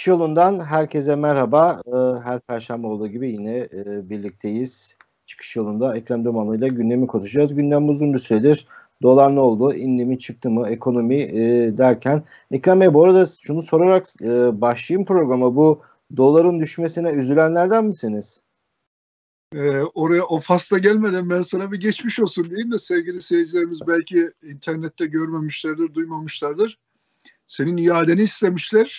Çıkış yolundan herkese merhaba. Ee, her perşembe olduğu gibi yine e, birlikteyiz. Çıkış yolunda Ekrem İmamoğlu ile gündemi konuşacağız. Gündem uzun bir süredir dolar ne oldu, indi mi, çıktı mı, ekonomi e, derken. Ekrem Bey bu arada şunu sorarak e, başlayayım programa. Bu doların düşmesine üzülenlerden misiniz? Ee, oraya o fasla gelmeden ben sana bir geçmiş olsun diyeyim de sevgili seyircilerimiz belki internette görmemişlerdir, duymamışlardır senin iadeni istemişler.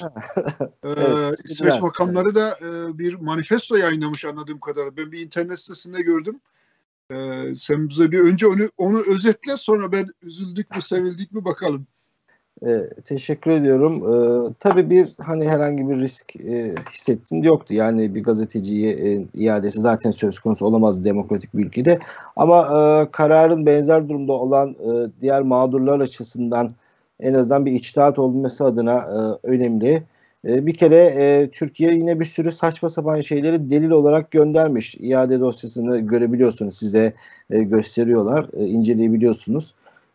ee, evet, İsveç makamları da e, bir manifesto yayınlamış anladığım kadarıyla. Ben bir internet sitesinde gördüm. Ee, sen bize bir önce onu onu özetle sonra ben üzüldük mü sevildik mi bakalım. E, teşekkür ediyorum. E, tabii bir hani herhangi bir risk e, hissettim yoktu. Yani bir gazeteciye e, iadesi zaten söz konusu olamaz demokratik bir ülkede. Ama e, kararın benzer durumda olan e, diğer mağdurlar açısından en azından bir içtihat olması adına e, önemli. E, bir kere e, Türkiye yine bir sürü saçma sapan şeyleri delil olarak göndermiş. İade dosyasını görebiliyorsunuz size e, gösteriyorlar, e, inceleyebiliyorsunuz.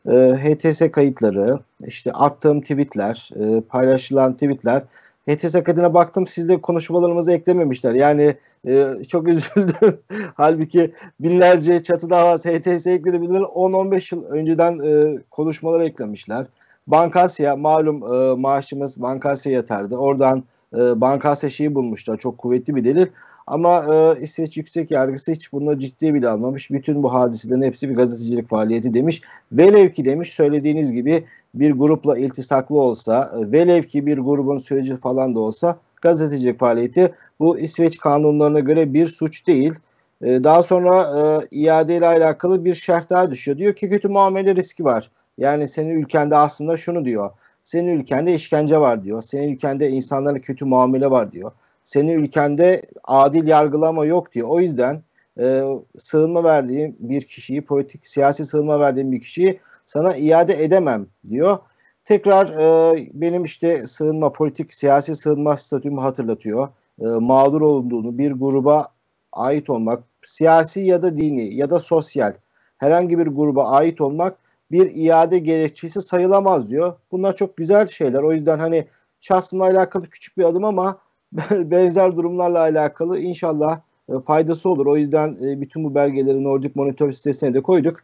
E, HTS kayıtları, işte attığım tweetler, e, paylaşılan tweetler. HTS kaydına baktım siz de konuşmalarımızı eklememişler. Yani e, çok üzüldüm. Halbuki binlerce çatı davası HTS eklenebilir. 10-15 yıl önceden e, konuşmaları eklemişler. Bankasya malum e, maaşımız Bankasya yatardı. Oradan e, Bankasya şeyi bulmuşlar. Çok kuvvetli bir delil. Ama e, İsveç Yüksek Yargısı hiç bunu ciddi bile almamış. Bütün bu hadiselerin hepsi bir gazetecilik faaliyeti demiş. Velev ki demiş söylediğiniz gibi bir grupla iltisaklı olsa, e, velev ki bir grubun süreci falan da olsa gazetecilik faaliyeti bu İsveç kanunlarına göre bir suç değil. E, daha sonra e, iade ile alakalı bir şerh daha düşüyor. Diyor ki kötü muamele riski var. Yani senin ülkende aslında şunu diyor. Senin ülkende işkence var diyor. Senin ülkende insanlara kötü muamele var diyor. Senin ülkende adil yargılama yok diyor. O yüzden e, sığınma verdiğim bir kişiyi, politik siyasi sığınma verdiğim bir kişiyi sana iade edemem diyor. Tekrar e, benim işte sığınma, politik siyasi sığınma statümü hatırlatıyor. E, mağdur olduğunu, bir gruba ait olmak, siyasi ya da dini ya da sosyal herhangi bir gruba ait olmak bir iade gerekçesi sayılamaz diyor. Bunlar çok güzel şeyler. O yüzden hani şahsımla alakalı küçük bir adım ama benzer durumlarla alakalı inşallah e, faydası olur. O yüzden e, bütün bu belgeleri Nordic Monitor sitesine de koyduk.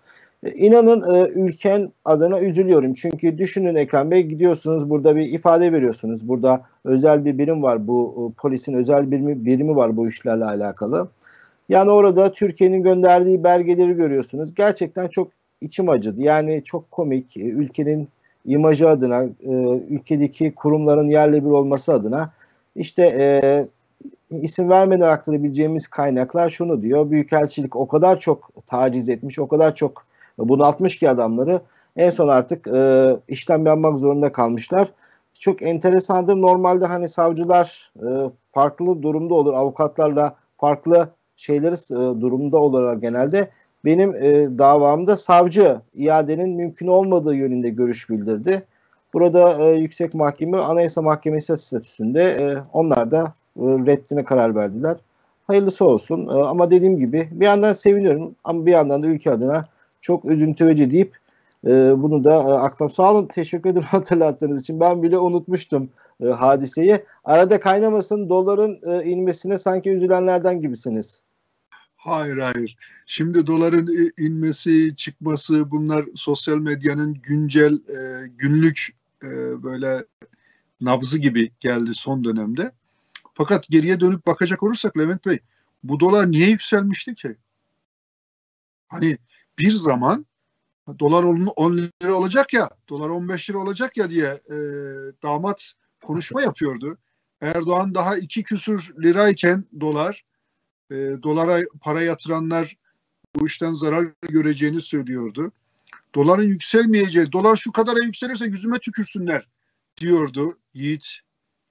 E, inanın ülken adına üzülüyorum. Çünkü düşünün Ekrem Bey gidiyorsunuz burada bir ifade veriyorsunuz. Burada özel bir birim var. Bu polisin özel birimi, birimi var bu işlerle alakalı. Yani orada Türkiye'nin gönderdiği belgeleri görüyorsunuz. Gerçekten çok içim acıdı. Yani çok komik. E, ülkenin imajı adına, e, ülkedeki kurumların yerle bir olması adına işte e, isim vermeden aktarabileceğimiz kaynaklar şunu diyor. Büyükelçilik o kadar çok taciz etmiş, o kadar çok bunaltmış ki adamları en son artık işlem yapmak zorunda kalmışlar. Çok enteresandır. Normalde hani savcılar farklı durumda olur. Avukatlarla farklı şeyleri durumda olurlar genelde. Benim e, davamda savcı iadenin mümkün olmadığı yönünde görüş bildirdi. Burada e, Yüksek Mahkeme Anayasa Mahkemesi statüsünde e, onlar da e, reddine karar verdiler. Hayırlısı olsun. E, ama dediğim gibi bir yandan seviniyorum ama bir yandan da ülke adına çok üzüntü verici deyip e, bunu da e, aklım sağ olun. Teşekkür ederim hatırlattığınız için. Ben bile unutmuştum e, hadiseyi. Arada kaynamasın doların e, inmesine sanki üzülenlerden gibisiniz. Hayır hayır. Şimdi doların inmesi, çıkması bunlar sosyal medyanın güncel e, günlük e, böyle nabzı gibi geldi son dönemde. Fakat geriye dönüp bakacak olursak Levent Bey bu dolar niye yükselmişti ki? Hani bir zaman dolar 10 lira olacak ya, dolar 15 lira olacak ya diye e, damat konuşma yapıyordu. Erdoğan daha iki küsür lirayken dolar e, dolara para yatıranlar bu işten zarar göreceğini söylüyordu. Doların yükselmeyeceği, dolar şu kadara yükselirse yüzüme tükürsünler diyordu Yiğit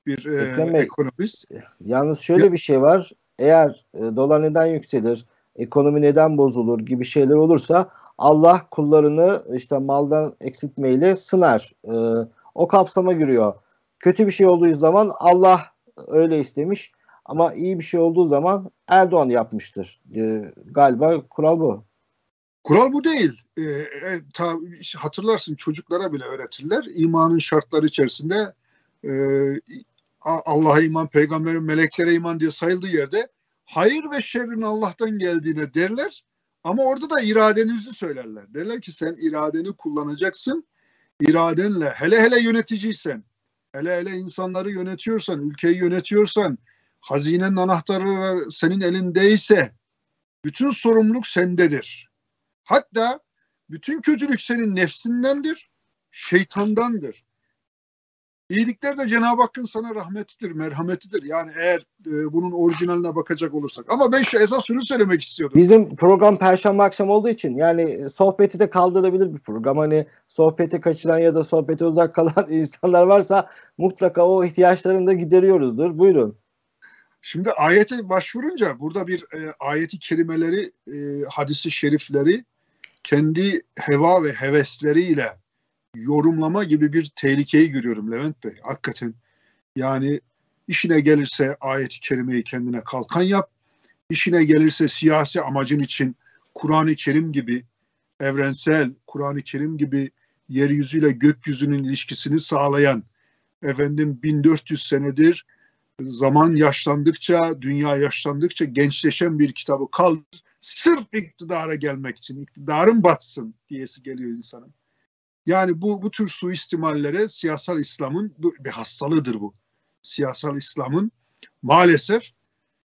bir e, ekonomist. Yalnız şöyle ya, bir şey var. Eğer e, dolar neden yükselir, ekonomi neden bozulur gibi şeyler olursa Allah kullarını işte maldan eksiltmeyle sınar. E, o kapsama giriyor. Kötü bir şey olduğu zaman Allah öyle istemiş. Ama iyi bir şey olduğu zaman Erdoğan yapmıştır. E, galiba kural bu. Kural bu değil. E, e, ta, hatırlarsın çocuklara bile öğretirler. İmanın şartları içerisinde e, Allah'a iman, peygambere, meleklere iman diye sayıldığı yerde hayır ve şerrin Allah'tan geldiğine derler. Ama orada da iradenizi söylerler. Derler ki sen iradeni kullanacaksın. İradenle hele hele yöneticiysen, hele hele insanları yönetiyorsan, ülkeyi yönetiyorsan, hazinenin anahtarı senin elindeyse bütün sorumluluk sendedir. Hatta bütün kötülük senin nefsindendir, şeytandandır. İyilikler de Cenab-ı Hakk'ın sana rahmetidir, merhametidir. Yani eğer e, bunun orijinaline bakacak olursak. Ama ben şu esas şunu söylemek istiyordum. Bizim program perşembe akşam olduğu için yani sohbeti de kaldırabilir bir program. Hani sohbeti kaçıran ya da sohbete uzak kalan insanlar varsa mutlaka o ihtiyaçlarını da gideriyoruzdur. Buyurun. Şimdi ayete başvurunca burada bir e, ayeti kerimeleri, e, hadisi şerifleri kendi heva ve hevesleriyle yorumlama gibi bir tehlikeyi görüyorum Levent Bey. Hakikaten yani işine gelirse ayet-i kerimeyi kendine kalkan yap. İşine gelirse siyasi amacın için Kur'an-ı Kerim gibi evrensel, Kur'an-ı Kerim gibi yeryüzüyle gökyüzünün ilişkisini sağlayan efendim 1400 senedir zaman yaşlandıkça, dünya yaşlandıkça gençleşen bir kitabı kaldır. Sırf iktidara gelmek için, iktidarın batsın diyesi geliyor insanın. Yani bu bu tür suistimallere siyasal İslam'ın bir hastalığıdır bu. Siyasal İslam'ın maalesef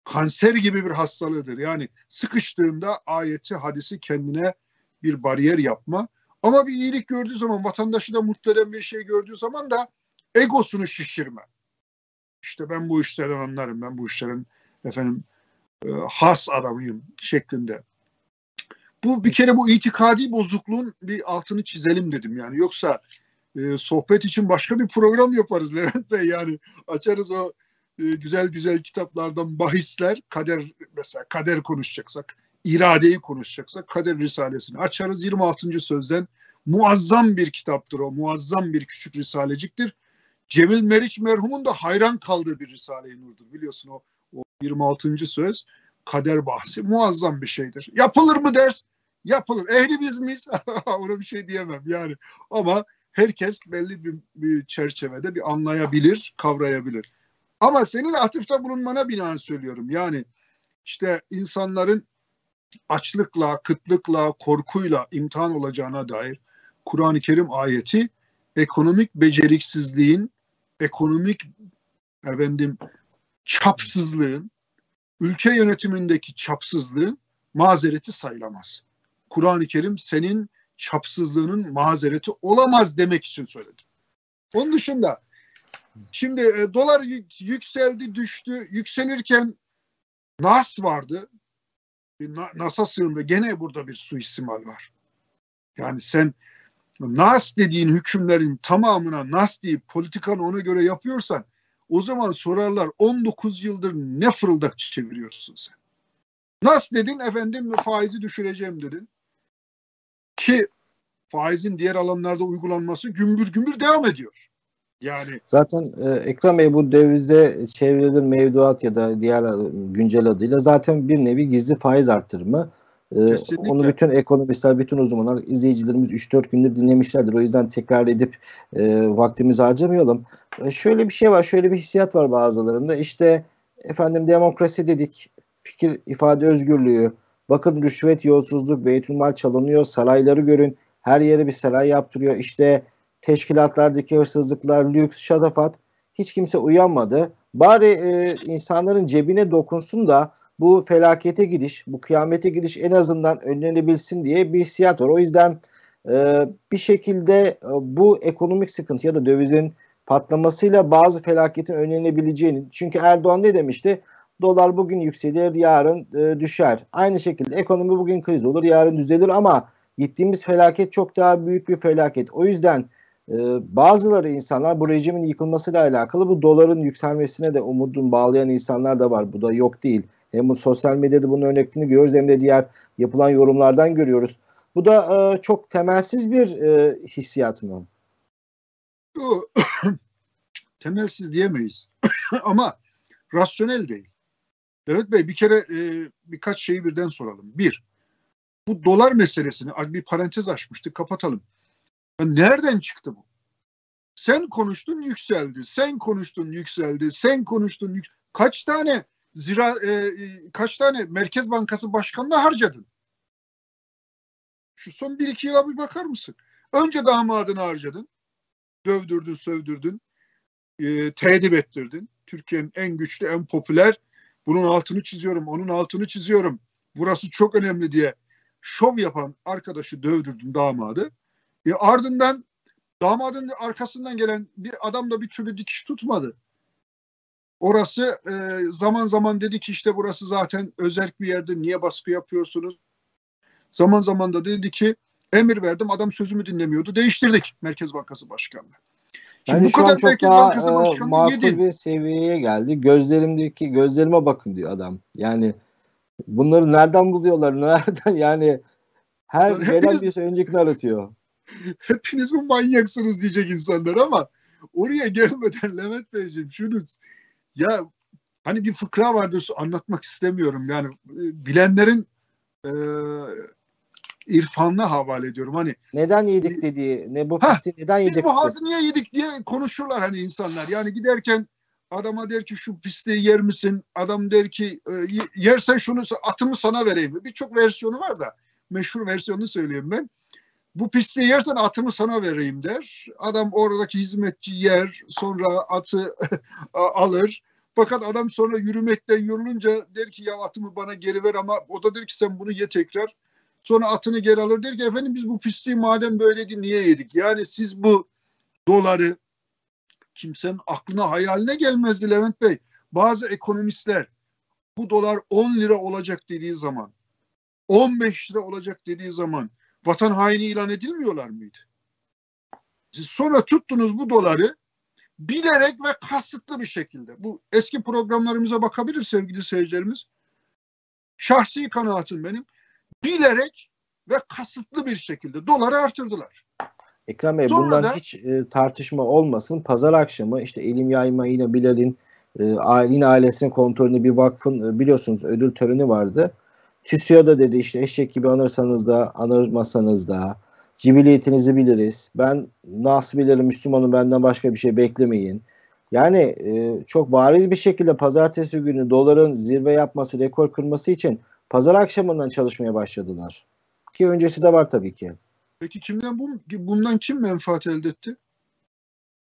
kanser gibi bir hastalığıdır. Yani sıkıştığında ayeti, hadisi kendine bir bariyer yapma. Ama bir iyilik gördüğü zaman, vatandaşı da mutlu eden bir şey gördüğü zaman da egosunu şişirme. İşte ben bu işlerden anlarım, ben bu işlerin efendim e, has adamıyım şeklinde. Bu bir kere bu itikadi bozukluğun bir altını çizelim dedim yani. Yoksa e, sohbet için başka bir program yaparız Levent Bey. Yani açarız o e, güzel güzel kitaplardan bahisler, kader mesela kader konuşacaksak, iradeyi konuşacaksak kader risalesini açarız. 26. sözden muazzam bir kitaptır o. Muazzam bir küçük risaleciktir. Cemil Meriç merhumun da hayran kaldığı bir Risale-i Nur'dur. Biliyorsun o, o 26. söz kader bahsi muazzam bir şeydir. Yapılır mı ders? Yapılır. Ehli biz miyiz? Ona bir şey diyemem yani. Ama herkes belli bir, bir çerçevede bir anlayabilir, kavrayabilir. Ama senin atıfta bulunmana binaen söylüyorum. Yani işte insanların açlıkla, kıtlıkla, korkuyla imtihan olacağına dair Kur'an-ı Kerim ayeti ekonomik beceriksizliğin, ekonomik efendim çapsızlığın, ülke yönetimindeki çapsızlığın mazereti sayılamaz. Kur'an-ı Kerim senin çapsızlığının mazereti olamaz demek için söyledim. Onun dışında şimdi e, dolar yükseldi düştü yükselirken Nas vardı. Nas'a sığındı. Gene burada bir suistimal var. Yani sen Nas dediğin hükümlerin tamamına Nas deyip politikanı ona göre yapıyorsan o zaman sorarlar 19 yıldır ne fırıldak çeviriyorsun sen? Nas dedin efendim faizi düşüreceğim dedin. Ki faizin diğer alanlarda uygulanması gümbür gümbür devam ediyor. Yani zaten e, Ekrem Bey bu dövizde çevrilir mevduat ya da diğer güncel adıyla zaten bir nevi gizli faiz arttırımı. E, onu bütün ekonomistler, bütün uzmanlar, izleyicilerimiz 3-4 gündür dinlemişlerdir. O yüzden tekrar edip e, vaktimizi harcamayalım. E, şöyle bir şey var, şöyle bir hissiyat var bazılarında. İşte efendim demokrasi dedik, fikir ifade özgürlüğü, Bakın rüşvet, yolsuzluk, beytülmal çalınıyor. Sarayları görün. Her yere bir saray yaptırıyor. İşte teşkilatlardaki hırsızlıklar, lüks, şatafat. Hiç kimse uyanmadı. Bari e, insanların cebine dokunsun da bu felakete gidiş, bu kıyamete gidiş en azından önlenebilsin diye bir hissiyat var. O yüzden e, bir şekilde e, bu ekonomik sıkıntı ya da dövizin patlamasıyla bazı felaketin önlenebileceğini. Çünkü Erdoğan ne demişti? Dolar bugün yükselir, yarın e, düşer. Aynı şekilde ekonomi bugün kriz olur, yarın düzelir ama gittiğimiz felaket çok daha büyük bir felaket. O yüzden e, bazıları insanlar bu rejimin yıkılmasıyla alakalı bu doların yükselmesine de umudun bağlayan insanlar da var. Bu da yok değil. Hem bu sosyal medyada bunun örneklerini görüyoruz hem de diğer yapılan yorumlardan görüyoruz. Bu da e, çok temelsiz bir e, hissiyat mı? temelsiz diyemeyiz. Ama rasyonel değil. Evet Bey bir kere e, birkaç şeyi birden soralım. Bir, bu dolar meselesini bir parantez açmıştık kapatalım. Ya nereden çıktı bu? Sen konuştun yükseldi. Sen konuştun yükseldi. Sen konuştun yük Kaç tane zira e, e, kaç tane Merkez Bankası başkanına harcadın? Şu son bir iki yıla bir bakar mısın? Önce damadını harcadın. Dövdürdün, sövdürdün. E, tehdit ettirdin. Türkiye'nin en güçlü, en popüler. Bunun altını çiziyorum, onun altını çiziyorum. Burası çok önemli diye şov yapan arkadaşı dövdürdün damadı. E, ardından damadın arkasından gelen bir adam da bir türlü dikiş tutmadı. Orası e, zaman zaman dedi ki işte burası zaten özel bir yerdir. Niye baskı yapıyorsunuz? Zaman zaman da dedi ki emir verdim adam sözümü dinlemiyordu. Değiştirdik Merkez Bankası Başkanlığı. Şimdi bu kadar çok Merkez daha Bankası e, makul yedin. bir seviyeye geldi. Gözlerimdeki gözlerime bakın diyor adam. Yani bunları nereden buluyorlar? Nereden yani her yani hepiniz, bir öncekini aratıyor. Hepiniz mi manyaksınız diyecek insanlar ama oraya gelmeden Levent Beyciğim şunu ya hani bir fıkra vardır anlatmak istemiyorum. Yani e, bilenlerin e, irfanla havale ediyorum. Hani neden yedik dediği, ne bu pisliği neden yedik? Biz bu haltı niye yedik diye konuşurlar hani insanlar. Yani giderken adama der ki şu pisliği yer misin? Adam der ki e, yersen şunu atımı sana vereyim. Birçok versiyonu var da meşhur versiyonunu söyleyeyim ben. Bu pisliği yersen atımı sana vereyim der. Adam oradaki hizmetçi yer sonra atı alır. Fakat adam sonra yürümekten yorulunca der ki ya atımı bana geri ver ama o da der ki sen bunu ye tekrar. Sonra atını geri alır der ki efendim biz bu pisliği madem böyleydi niye yedik? Yani siz bu doları kimsenin aklına hayaline gelmezdi Levent Bey. Bazı ekonomistler bu dolar 10 lira olacak dediği zaman 15 lira olacak dediği zaman vatan haini ilan edilmiyorlar mıydı? Siz sonra tuttunuz bu doları bilerek ve kasıtlı bir şekilde. Bu eski programlarımıza bakabilir sevgili seyircilerimiz. Şahsi kanaatim benim. Bilerek ve kasıtlı bir şekilde doları artırdılar. Ekrem Bey Sonra bundan da, hiç e, tartışma olmasın. Pazar akşamı işte Elim Yayma yine Bilal'in e, yine ailesinin kontrolünde bir vakfın e, biliyorsunuz ödül töreni vardı. TÜSİAD da dedi işte eşek gibi anırsanız da anırmasanız da cibiliyetinizi biliriz. Ben nasıl bilirim Müslümanım benden başka bir şey beklemeyin. Yani e, çok bariz bir şekilde pazartesi günü doların zirve yapması, rekor kırması için pazar akşamından çalışmaya başladılar. Ki öncesi de var tabii ki. Peki kimden bu bundan kim menfaat elde etti?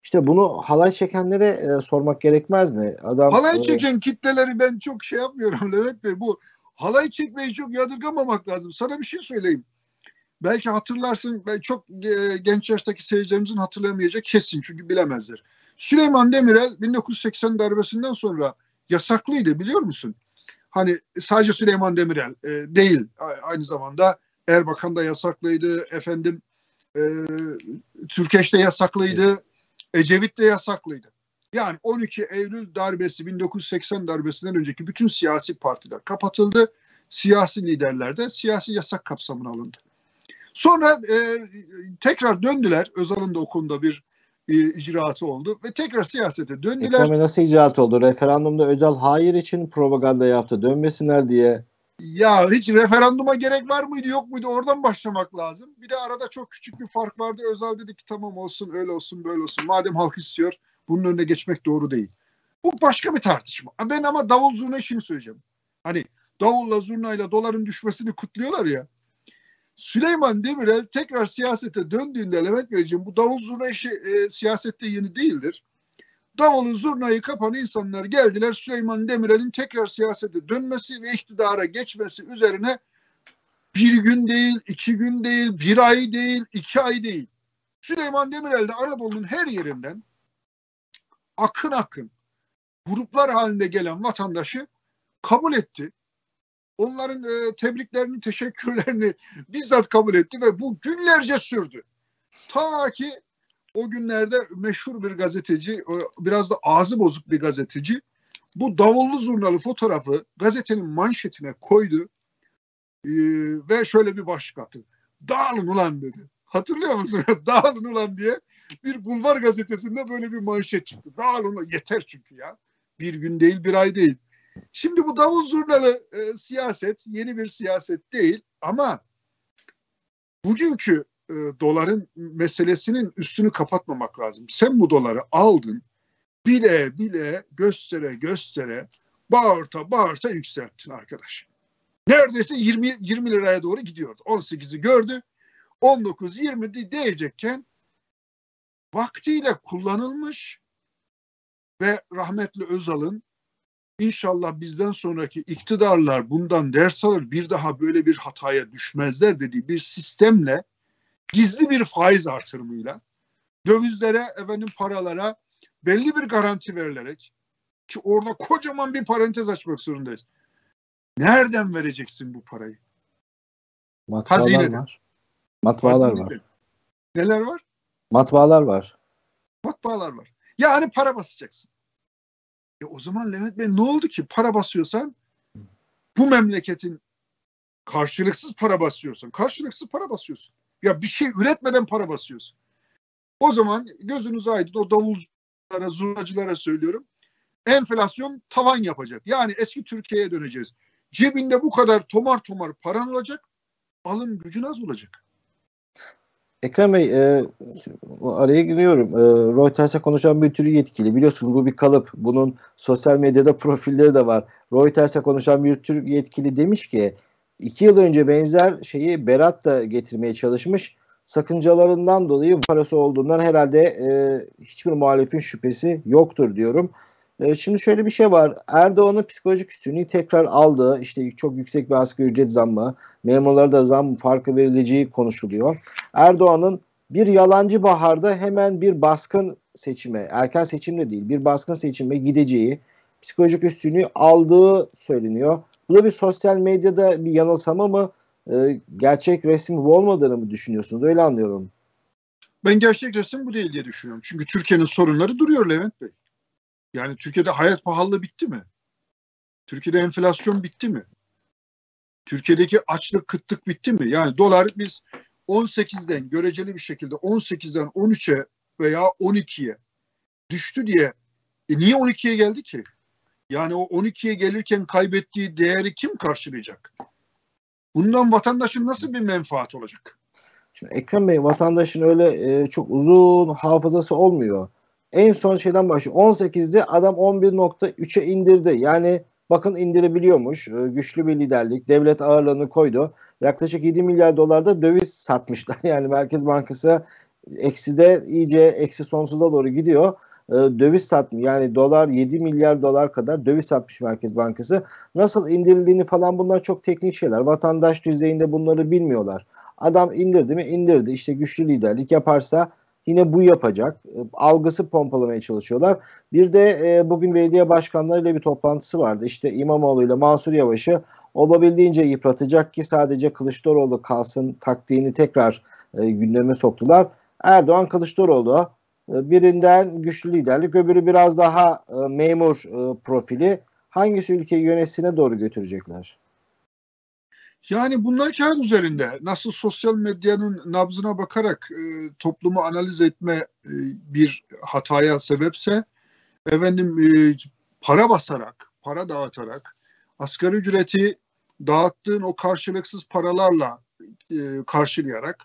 İşte bunu halay çekenlere e, sormak gerekmez mi? Adam halay e, çeken kitleleri ben çok şey yapmıyorum Levent Bey. Bu halay çekmeyi çok yadırgamamak lazım. Sana bir şey söyleyeyim. Belki hatırlarsın, ben çok e, genç yaştaki seyircilerimizin hatırlayamayacak kesin çünkü bilemezler. Süleyman Demirel 1980 darbesinden sonra yasaklıydı biliyor musun? Hani sadece Süleyman Demirel e, değil aynı zamanda Erbakan da yasaklıydı efendim e, Türkeş de yasaklıydı Ecevit de yasaklıydı. Yani 12 Eylül darbesi 1980 darbesinden önceki bütün siyasi partiler kapatıldı. Siyasi liderler de siyasi yasak kapsamına alındı. Sonra e, tekrar döndüler. Özal'ın da okulunda bir e, icraatı oldu ve tekrar siyasete döndüler. Ekonomi nasıl icraat oldu? Referandumda Özal hayır için propaganda yaptı. Dönmesinler diye. Ya hiç referanduma gerek var mıydı yok muydu oradan başlamak lazım. Bir de arada çok küçük bir fark vardı. Özal dedi ki tamam olsun öyle olsun böyle olsun. Madem halk istiyor bunun önüne geçmek doğru değil. Bu başka bir tartışma. Ben ama davul zurna işini söyleyeceğim. Hani davulla zurnayla doların düşmesini kutluyorlar ya. Süleyman Demirel tekrar siyasete döndüğünde Levent Beyciğim bu davul zurna işi e, siyasette yeni değildir. Davulu zurnayı kapan insanlar geldiler Süleyman Demirel'in tekrar siyasete dönmesi ve iktidara geçmesi üzerine bir gün değil, iki gün değil, bir ay değil, iki ay değil. Süleyman Demirel de Anadolu'nun her yerinden akın akın gruplar halinde gelen vatandaşı kabul etti onların e, tebriklerini, teşekkürlerini bizzat kabul etti ve bu günlerce sürdü. Ta ki o günlerde meşhur bir gazeteci, biraz da ağzı bozuk bir gazeteci bu davullu zurnalı fotoğrafı gazetenin manşetine koydu ee, ve şöyle bir başlık attı. Dağılın ulan dedi. Hatırlıyor musun? Dağılın ulan diye bir bulvar gazetesinde böyle bir manşet çıktı. Dağılın ulan yeter çünkü ya. Bir gün değil bir ay değil. Şimdi bu davul zurnalı e, siyaset yeni bir siyaset değil ama bugünkü e, doların meselesinin üstünü kapatmamak lazım. Sen bu doları aldın, bile bile göstere göstere bağırta bağırta yükselttin arkadaş. Neredeyse 20 20 liraya doğru gidiyordu. 18'i gördü. 19 20 diyecekken vaktiyle kullanılmış ve rahmetli Özal'ın inşallah bizden sonraki iktidarlar bundan ders alır bir daha böyle bir hataya düşmezler dediği bir sistemle gizli bir faiz artırımıyla dövizlere efendim paralara belli bir garanti verilerek ki orada kocaman bir parantez açmak zorundayız. Nereden vereceksin bu parayı? Matbaalar Hazineden. var. Matbaalar Hazineden. var. Neler var? Matbaalar var. Matbaalar var. Yani para basacaksın. E o zaman Levent Bey ne oldu ki? Para basıyorsan bu memleketin karşılıksız para basıyorsun. Karşılıksız para basıyorsun. Ya bir şey üretmeden para basıyorsun. O zaman gözünüz aydın o davulculara, zurnacılara söylüyorum. Enflasyon tavan yapacak. Yani eski Türkiye'ye döneceğiz. Cebinde bu kadar tomar tomar paran olacak. Alım gücün az olacak. Ekrem Bey e, araya giriyorum. E, Reuters'e konuşan bir tür yetkili. Biliyorsunuz bu bir kalıp. Bunun sosyal medyada profilleri de var. Reuters'e konuşan bir tür yetkili demiş ki iki yıl önce benzer şeyi Berat da getirmeye çalışmış. Sakıncalarından dolayı parası olduğundan herhalde e, hiçbir muhalefin şüphesi yoktur diyorum. E, şimdi şöyle bir şey var. Erdoğan'ın psikolojik üstünlüğü tekrar aldı. İşte çok yüksek bir asgari ücret zammı, memurlara da zam farkı verileceği konuşuluyor. Erdoğan'ın bir yalancı baharda hemen bir baskın seçime, erken seçimde değil, bir baskın seçime gideceği, psikolojik üstünlüğü aldığı söyleniyor. Bu da bir sosyal medyada bir yanılsama mı? E, gerçek resim bu olmadığını mı düşünüyorsunuz? Öyle anlıyorum. Ben gerçek resim bu değil diye düşünüyorum. Çünkü Türkiye'nin sorunları duruyor Levent Bey. Yani Türkiye'de hayat pahalılığı bitti mi? Türkiye'de enflasyon bitti mi? Türkiye'deki açlık, kıtlık bitti mi? Yani dolar biz 18'den göreceli bir şekilde 18'den 13'e veya 12'ye düştü diye e niye 12'ye geldi ki? Yani o 12'ye gelirken kaybettiği değeri kim karşılayacak? Bundan vatandaşın nasıl bir menfaat olacak? Şimdi Ekrem Bey vatandaşın öyle e, çok uzun hafızası olmuyor. En son şeyden başlıyor. 18'de adam 11.3'e indirdi. Yani bakın indirebiliyormuş. E, güçlü bir liderlik. Devlet ağırlığını koydu. Yaklaşık 7 milyar dolar da döviz satmışlar. Yani Merkez Bankası ekside iyice eksi sonsuza doğru gidiyor. E, döviz satmış. Yani dolar 7 milyar dolar kadar döviz satmış Merkez Bankası. Nasıl indirildiğini falan bunlar çok teknik şeyler. Vatandaş düzeyinde bunları bilmiyorlar. Adam indirdi mi? indirdi. İşte güçlü liderlik yaparsa yine bu yapacak. E, algısı pompalamaya çalışıyorlar. Bir de e, bugün belediye başkanlarıyla bir toplantısı vardı. İşte İmamoğlu ile Mansur Yavaş'ı olabildiğince yıpratacak ki sadece Kılıçdaroğlu kalsın taktiğini tekrar e, gündeme soktular. Erdoğan Kılıçdaroğlu e, birinden güçlü liderlik öbürü biraz daha e, memur e, profili hangisi ülkeyi yönetsine doğru götürecekler? Yani bunlar kağıt üzerinde. Nasıl sosyal medyanın nabzına bakarak e, toplumu analiz etme e, bir hataya sebepse efendim e, para basarak, para dağıtarak asgari ücreti dağıttığın o karşılıksız paralarla e, karşılayarak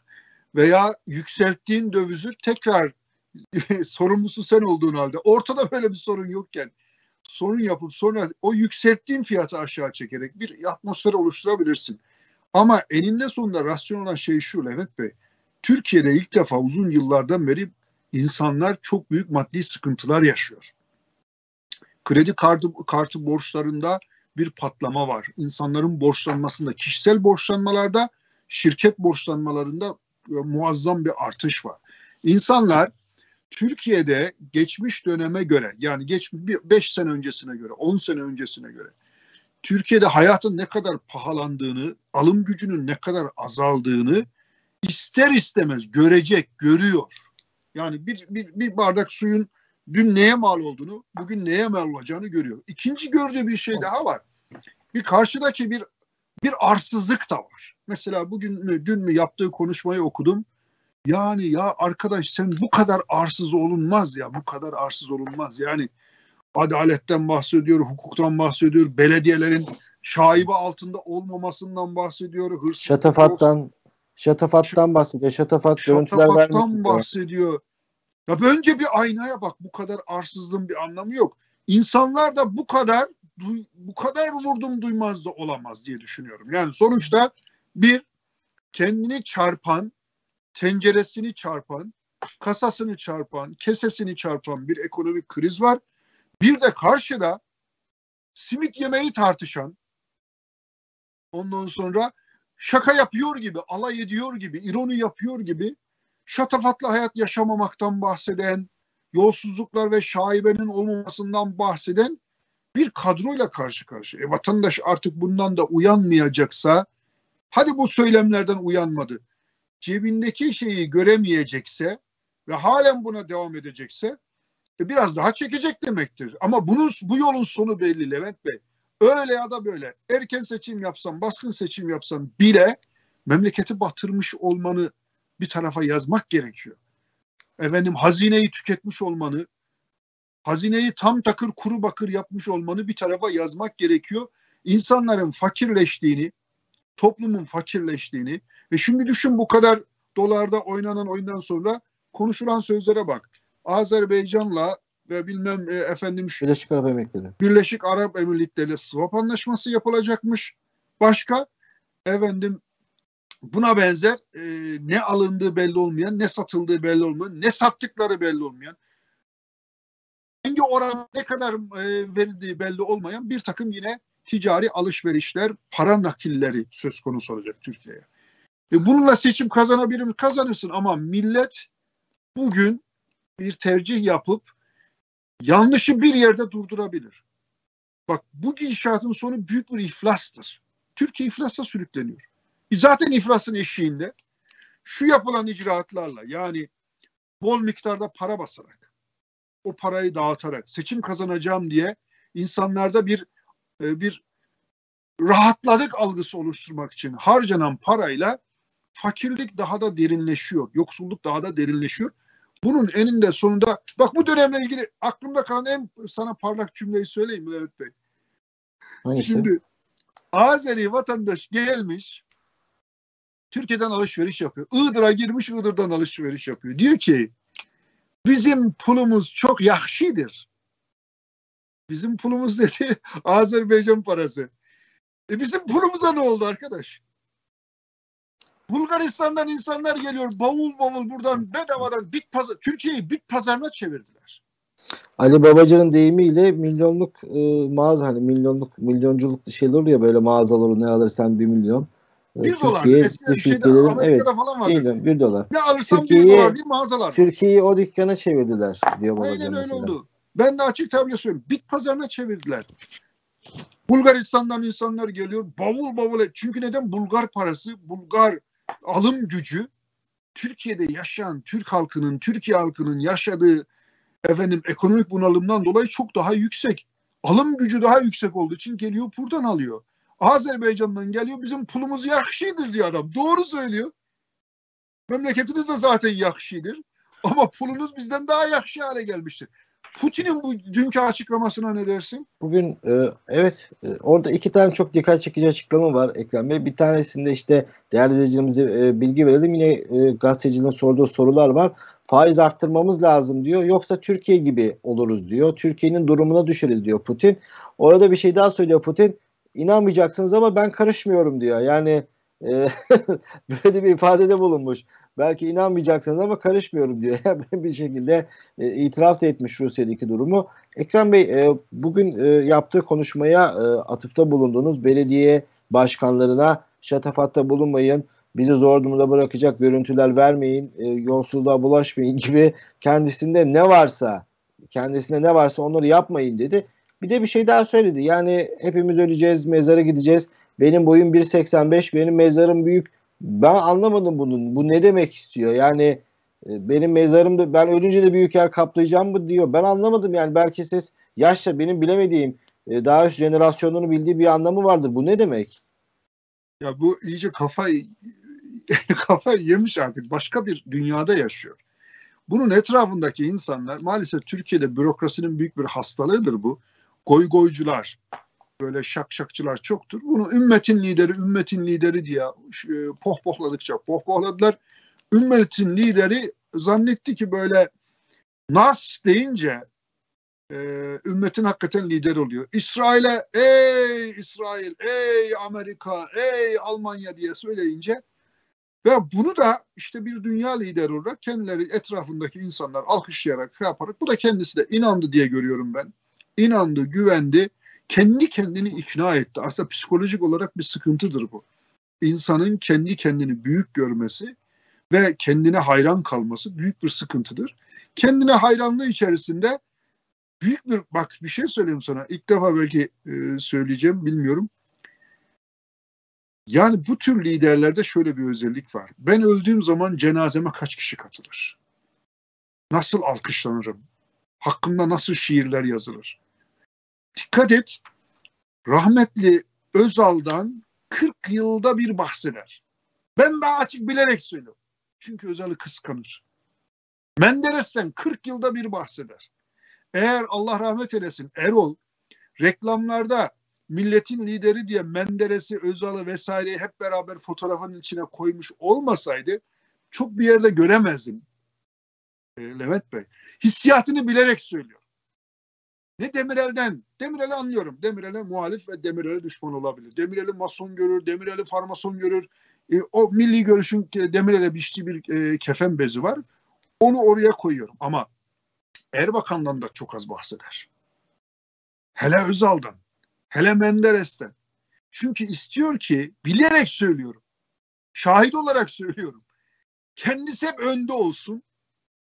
veya yükselttiğin dövizi tekrar sorumlusu sen olduğun halde ortada böyle bir sorun yokken sorun yapıp sonra o yükselttiğin fiyatı aşağı çekerek bir atmosfer oluşturabilirsin. Ama eninde sonunda rasyon olan şey şu Levent Bey. Türkiye'de ilk defa uzun yıllardan beri insanlar çok büyük maddi sıkıntılar yaşıyor. Kredi kartı, kartı borçlarında bir patlama var. İnsanların borçlanmasında, kişisel borçlanmalarda, şirket borçlanmalarında e, muazzam bir artış var. İnsanlar Türkiye'de geçmiş döneme göre yani geç 5 sene öncesine göre 10 sene öncesine göre Türkiye'de hayatın ne kadar pahalandığını, alım gücünün ne kadar azaldığını ister istemez görecek, görüyor. Yani bir, bir, bir bardak suyun dün neye mal olduğunu, bugün neye mal olacağını görüyor. İkinci gördüğü bir şey daha var. Bir karşıdaki bir bir arsızlık da var. Mesela bugün mü, dün mü yaptığı konuşmayı okudum. Yani ya arkadaş sen bu kadar arsız olunmaz ya, bu kadar arsız olunmaz. Yani adaletten bahsediyor, hukuktan bahsediyor, belediyelerin şaibe altında olmamasından bahsediyor, hırsızlık şatafattan Şatafattan bahsediyor. Şatafat. Şatafattan bahsediyor. Ya önce bir aynaya bak. Bu kadar arsızlığın bir anlamı yok. İnsanlar da bu kadar bu kadar vurdum duymaz da olamaz diye düşünüyorum. Yani sonuçta bir kendini çarpan, tenceresini çarpan, kasasını çarpan, kesesini çarpan bir ekonomik kriz var. Bir de karşıda simit yemeği tartışan, ondan sonra şaka yapıyor gibi, alay ediyor gibi, ironi yapıyor gibi şatafatlı hayat yaşamamaktan bahseden, yolsuzluklar ve şaibenin olmamasından bahseden bir kadroyla karşı karşıya. E, vatandaş artık bundan da uyanmayacaksa, hadi bu söylemlerden uyanmadı. Cebindeki şeyi göremeyecekse ve halen buna devam edecekse e, biraz daha çekecek demektir. Ama bunun bu yolun sonu belli Levent Bey. Öyle ya da böyle erken seçim yapsam, baskın seçim yapsam bile memleketi batırmış olmanı bir tarafa yazmak gerekiyor. Efendim hazineyi tüketmiş olmanı, hazineyi tam takır kuru bakır yapmış olmanı bir tarafa yazmak gerekiyor. İnsanların fakirleştiğini, toplumun fakirleştiğini ve şimdi düşün bu kadar dolarda oynanan oyundan sonra konuşulan sözlere bak. Azerbaycan'la ve bilmem e, efendim Birleşik Arap Emirlikleri. Birleşik Arap Emirlikleri swap anlaşması yapılacakmış. Başka efendim buna benzer e, ne alındığı belli olmayan, ne satıldığı belli olmayan, ne sattıkları belli olmayan, hangi oran ne kadar e, verildiği belli olmayan bir takım yine ticari alışverişler, para nakilleri söz konusu olacak Türkiye'ye. E, bununla seçim kazanabilir mi? Kazanırsın ama millet bugün bir tercih yapıp yanlışı bir yerde durdurabilir. Bak bu inşaatın sonu büyük bir iflastır. Türkiye iflasa sürükleniyor. Zaten iflasın eşiğinde şu yapılan icraatlarla yani bol miktarda para basarak o parayı dağıtarak seçim kazanacağım diye insanlarda bir e, bir rahatladık algısı oluşturmak için harcanan parayla fakirlik daha da derinleşiyor. Yoksulluk daha da derinleşiyor. Bunun eninde sonunda bak bu dönemle ilgili aklımda kalan en sana parlak cümleyi söyleyeyim Levent Bey? Hangisi? Şimdi Azeri vatandaş gelmiş Türkiye'den alışveriş yapıyor. Iğdır'a girmiş Iğdır'dan alışveriş yapıyor. Diyor ki bizim pulumuz çok yakşidir. Bizim pulumuz dedi Azerbaycan parası. E bizim pulumuza ne oldu arkadaş? Bulgaristan'dan insanlar geliyor bavul bavul buradan bedavadan bit pazar Türkiye'yi bit pazarına çevirdiler. Ali Babacan'ın deyimiyle milyonluk e, mağaza hani milyonluk milyonculuk şeyler oluyor böyle mağazaları ne alırsan bir milyon. E, bir dolar. Eskiden şeyde Amerika'da evet, falan vardı. Değil, bir dolar. Ne alırsan bir dolar değil mağazalar. Türkiye'yi o dükkana çevirdiler diyor Babacan Aynen öyle mesela. oldu. Ben de açık tablo söylüyorum. Bit pazarına çevirdiler. Bulgaristan'dan insanlar geliyor. Bavul bavul. Çünkü neden? Bulgar parası, Bulgar alım gücü Türkiye'de yaşayan Türk halkının, Türkiye halkının yaşadığı efendim ekonomik bunalımdan dolayı çok daha yüksek. Alım gücü daha yüksek olduğu için geliyor buradan alıyor. Azerbaycan'dan geliyor bizim pulumuz yakşidir diyor adam. Doğru söylüyor. Memleketiniz de zaten yakşidir. Ama pulunuz bizden daha yakşı hale gelmiştir. Putin'in bu dünkü açıklamasına ne dersin? Bugün e, evet e, orada iki tane çok dikkat çekici açıklama var Ekrem Bey. Bir tanesinde işte değerli izleyicilerimize e, bilgi verelim. Yine e, gazetecinin sorduğu sorular var. Faiz arttırmamız lazım diyor. Yoksa Türkiye gibi oluruz diyor. Türkiye'nin durumuna düşeriz diyor Putin. Orada bir şey daha söylüyor Putin. İnanmayacaksınız ama ben karışmıyorum diyor. Yani böyle bir ifadede bulunmuş. Belki inanmayacaksınız ama karışmıyorum diyor. bir şekilde e, itiraf da etmiş Rusya'daki durumu. Ekrem Bey e, bugün e, yaptığı konuşmaya e, atıfta bulundunuz. Belediye başkanlarına şatafatta bulunmayın, bizi zor durumda bırakacak görüntüler vermeyin, e, yolsuzluğa bulaşmayın gibi kendisinde ne varsa kendisinde ne varsa onları yapmayın dedi. Bir de bir şey daha söyledi. Yani hepimiz öleceğiz, mezara gideceğiz. Benim boyum 1.85, benim mezarım büyük ben anlamadım bunun. Bu ne demek istiyor? Yani e, benim mezarımda ben ölünce de büyük yer kaplayacağım mı diyor. Ben anlamadım yani belki siz yaşça benim bilemediğim e, daha üst jenerasyonunu bildiği bir anlamı vardır. Bu ne demek? Ya bu iyice kafa kafa yemiş artık. Başka bir dünyada yaşıyor. Bunun etrafındaki insanlar maalesef Türkiye'de bürokrasinin büyük bir hastalığıdır bu. Goy goycular. Böyle şakşakçılar çoktur. Bunu ümmetin lideri, ümmetin lideri diye e, pohpohladıkça pohpohladılar. Ümmetin lideri zannetti ki böyle Nas deyince e, ümmetin hakikaten lider oluyor. İsrail'e ey İsrail, ey Amerika, ey Almanya diye söyleyince ve bunu da işte bir dünya lideri olarak kendileri etrafındaki insanlar alkışlayarak şey yaparak bu da kendisi de inandı diye görüyorum ben. İnandı, güvendi, kendi kendini ikna etti. Aslında psikolojik olarak bir sıkıntıdır bu. İnsanın kendi kendini büyük görmesi ve kendine hayran kalması büyük bir sıkıntıdır. Kendine hayranlığı içerisinde büyük bir bak bir şey söyleyeyim sana. İlk defa belki e, söyleyeceğim bilmiyorum. Yani bu tür liderlerde şöyle bir özellik var. Ben öldüğüm zaman cenazeme kaç kişi katılır? Nasıl alkışlanırım? Hakkımda nasıl şiirler yazılır? Dikkat et. Rahmetli Özal'dan 40 yılda bir bahseder. Ben daha açık bilerek söylüyorum. Çünkü Özal'ı kıskanır. Menderes'ten 40 yılda bir bahseder. Eğer Allah rahmet eylesin Erol reklamlarda milletin lideri diye Menderes'i, Özal'ı vesaireyi hep beraber fotoğrafın içine koymuş olmasaydı çok bir yerde göremezdim e, Levent Bey. Hissiyatını bilerek söylüyor. Ne Demirel'den, Demirel'i anlıyorum. Demirel'e muhalif ve Demirel'e düşman olabilir. Demirel'i mason görür, Demirel'i farmason görür. E, o milli görüşün Demirel'e biçtiği bir e, kefen bezi var. Onu oraya koyuyorum ama Erbakan'dan da çok az bahseder. Hele Özal'dan, hele Menderes'ten. Çünkü istiyor ki bilerek söylüyorum. Şahit olarak söylüyorum. Kendisi hep önde olsun.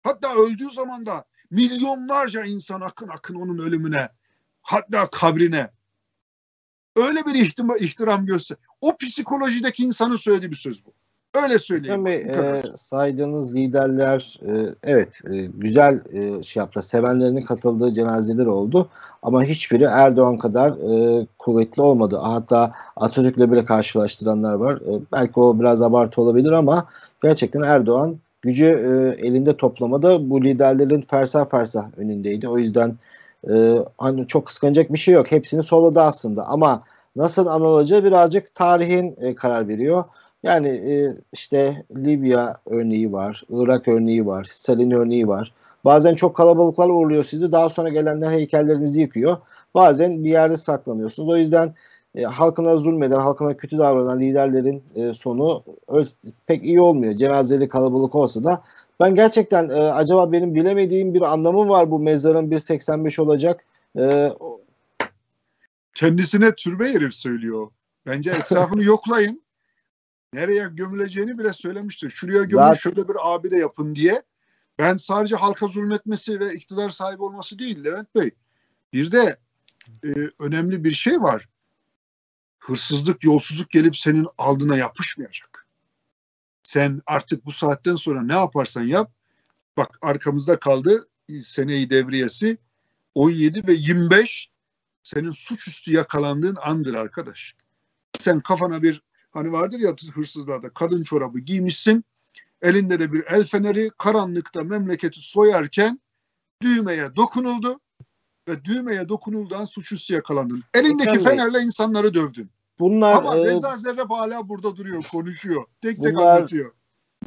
Hatta öldüğü zaman da milyonlarca insan akın akın onun ölümüne, hatta kabrine. Öyle bir ihtima, ihtiram göster. O psikolojideki insanın söylediği bir söz bu. Öyle söyleyeyim. Tabii, e, saydığınız liderler e, evet e, güzel e, şey yaptılar. Sevenlerinin katıldığı cenazeler oldu. Ama hiçbiri Erdoğan kadar e, kuvvetli olmadı. Hatta Atatürk'le bile karşılaştıranlar var. E, belki o biraz abartı olabilir ama gerçekten Erdoğan gücü e, elinde toplamada bu liderlerin fersah fersah önündeydi. O yüzden e, hani çok kıskanacak bir şey yok. Hepsini soladı aslında ama nasıl anılacağı birazcık tarihin e, karar veriyor. Yani e, işte Libya örneği var, Irak örneği var, Stalin örneği var. Bazen çok kalabalıklar uğurluyor sizi. Daha sonra gelenler heykellerinizi yıkıyor. Bazen bir yerde saklanıyorsunuz. O yüzden e, halkına zulmeden, halkına kötü davranan liderlerin e, sonu pek iyi olmuyor. Cenazeli kalabalık olsa da. Ben gerçekten e, acaba benim bilemediğim bir anlamı var bu mezarın 1.85 olacak. E, Kendisine türbe yeri söylüyor. Bence etrafını yoklayın nereye gömüleceğini bile söylemiştir. Şuraya gömün Zaten... şöyle bir abide yapın diye. Ben sadece halka zulmetmesi ve iktidar sahibi olması değil Levent Bey. Bir de e, önemli bir şey var. Hırsızlık, yolsuzluk gelip senin aldığına yapışmayacak. Sen artık bu saatten sonra ne yaparsan yap. Bak arkamızda kaldı seneyi devriyesi 17 ve 25 senin suçüstü yakalandığın andır arkadaş. Sen kafana bir Hani vardır ya hırsızlarda kadın çorabı giymişsin. Elinde de bir el feneri karanlıkta memleketi soyarken düğmeye dokunuldu ve düğmeye dokunuldan suçüstü yakalandın. Elindeki Efendim, fenerle insanları dövdün. Bunlar Ama e, Reza Zerreb hala burada duruyor, konuşuyor. Tek tek bunlar, anlatıyor.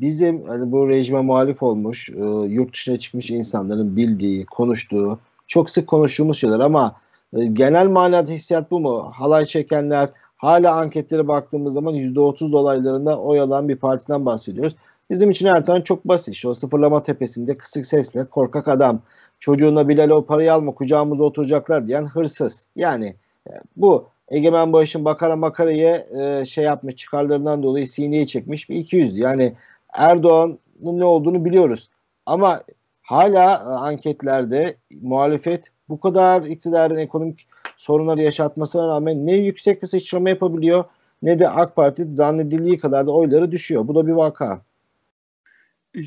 Bizim hani bu rejime muhalif olmuş, e, yurt dışına çıkmış insanların bildiği, konuştuğu, çok sık konuştuğumuz şeyler ama e, genel manada hissiyat bu mu? Halay çekenler, Hala anketlere baktığımız zaman %30 dolaylarında oy alan bir partiden bahsediyoruz. Bizim için Erdoğan çok basit. İşte o sıfırlama tepesinde kısık sesle korkak adam çocuğuna Bilal o parayı alma kucağımıza oturacaklar diyen hırsız. Yani e, bu Egemen Bağış'ın Bakara Makara'ya e, şey yapmış çıkarlarından dolayı sineye çekmiş bir 200. Yani Erdoğan'ın ne olduğunu biliyoruz. Ama hala e, anketlerde muhalefet bu kadar iktidarın ekonomik sorunları yaşatmasına rağmen ne yüksek bir sıçrama yapabiliyor ne de AK Parti zannedildiği kadar da oyları düşüyor. Bu da bir vaka.